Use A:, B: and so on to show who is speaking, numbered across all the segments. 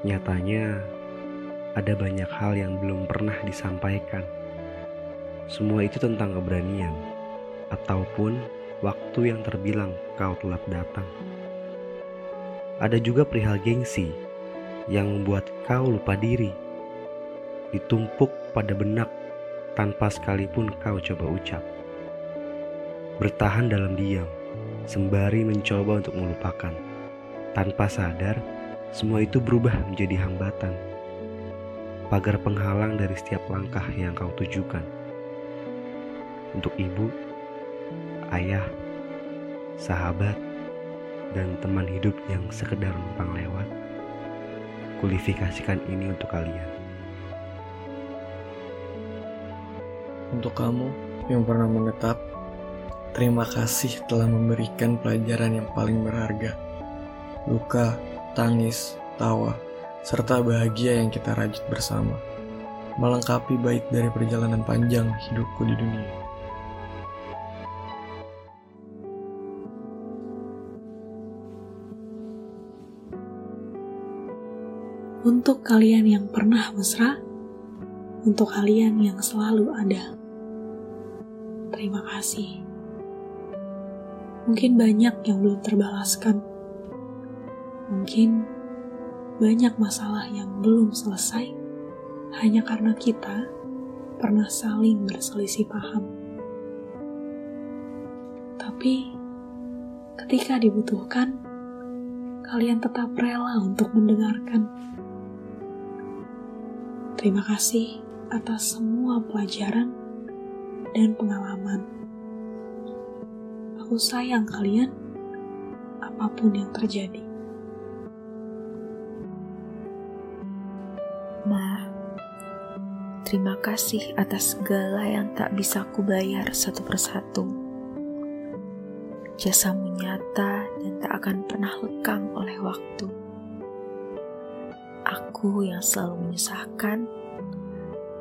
A: Nyatanya, ada banyak hal yang belum pernah disampaikan. Semua itu tentang keberanian, ataupun waktu yang terbilang kau telat datang. Ada juga perihal gengsi yang membuat kau lupa diri, ditumpuk pada benak tanpa sekalipun kau coba ucap. Bertahan dalam diam, sembari mencoba untuk melupakan. Tanpa sadar, semua itu berubah menjadi hambatan. Pagar penghalang dari setiap langkah yang kau tujukan. Untuk ibu, ayah, sahabat, dan teman hidup yang sekedar numpang lewat, kualifikasikan ini untuk kalian.
B: Untuk kamu yang pernah menetap, terima kasih telah memberikan pelajaran yang paling berharga. Luka, tangis, tawa, serta bahagia yang kita rajut bersama, melengkapi bait dari perjalanan panjang hidupku di dunia.
C: Untuk kalian yang pernah mesra, untuk kalian yang selalu ada, terima kasih. Mungkin banyak yang belum terbalaskan Mungkin banyak masalah yang belum selesai hanya karena kita pernah saling berselisih paham. Tapi ketika dibutuhkan, kalian tetap rela untuk mendengarkan. Terima kasih atas semua pelajaran dan pengalaman. Aku sayang kalian, apa pun yang terjadi.
D: Terima kasih atas segala yang tak bisa ku bayar satu persatu. Jasamu nyata dan tak akan pernah lekang oleh waktu. Aku yang selalu menyusahkan,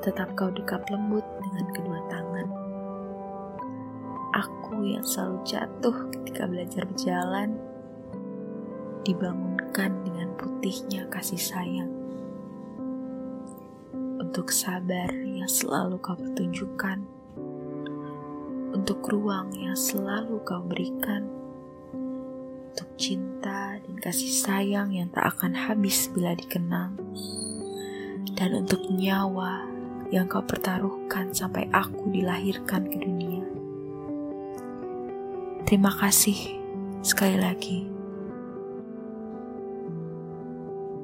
D: tetap kau dekap lembut dengan kedua tangan. Aku yang selalu jatuh ketika belajar berjalan, dibangunkan dengan putihnya kasih sayang untuk sabar yang selalu kau pertunjukkan, untuk ruang yang selalu kau berikan, untuk cinta dan kasih sayang yang tak akan habis bila dikenang, dan untuk nyawa yang kau pertaruhkan sampai aku dilahirkan ke dunia. Terima kasih sekali lagi.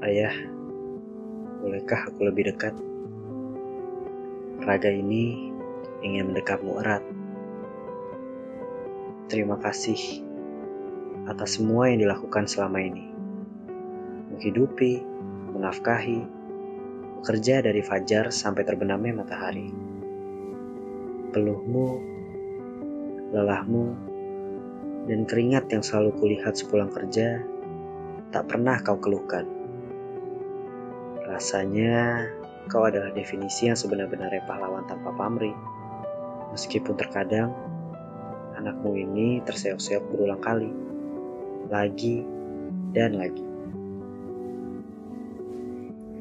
A: Ayah, bolehkah aku lebih dekat? Raga ini ingin mendekapmu erat. Terima kasih atas semua yang dilakukan selama ini. Menghidupi, menafkahi, bekerja dari fajar sampai terbenamnya matahari. Peluhmu, lelahmu, dan keringat yang selalu kulihat sepulang kerja tak pernah kau keluhkan. Rasanya Kau adalah definisi yang sebenar-benarnya pahlawan tanpa pamrih. Meskipun terkadang anakmu ini terseok-seok berulang kali, lagi dan lagi.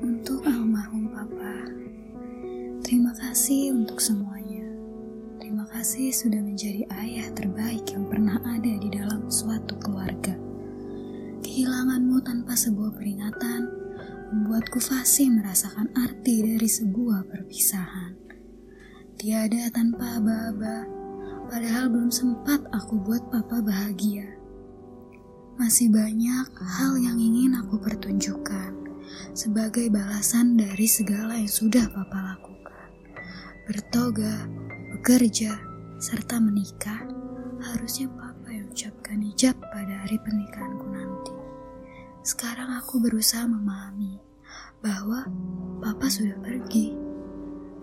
E: Untuk almarhum papa, terima kasih untuk semuanya. Terima kasih sudah menjadi ayah terbaik yang pernah ada di dalam suatu keluarga. Kehilanganmu tanpa sebuah peringatan membuatku fasih merasakan arti dari sebuah perpisahan. Tiada tanpa aba-aba, padahal belum sempat aku buat papa bahagia. Masih banyak hal yang ingin aku pertunjukkan sebagai balasan dari segala yang sudah papa lakukan. Bertoga, bekerja, serta menikah, harusnya papa yang ucapkan ijab pada hari pernikahanku. Sekarang aku berusaha memahami bahwa papa sudah pergi.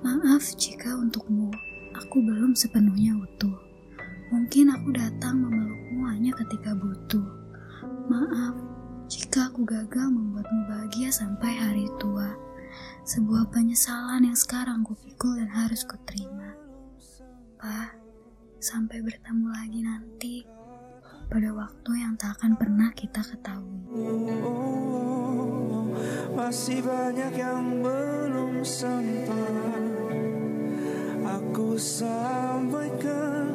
E: Maaf jika untukmu aku belum sepenuhnya utuh. Mungkin aku datang memelukmu hanya ketika butuh. Maaf jika aku gagal membuatmu bahagia sampai hari tua. Sebuah penyesalan yang sekarang kupikul dan harus kuterima. Pa, sampai bertemu lagi nanti pada waktu yang tak akan pernah kita ketahui.
F: Oh, masih banyak yang belum sempat aku sampaikan.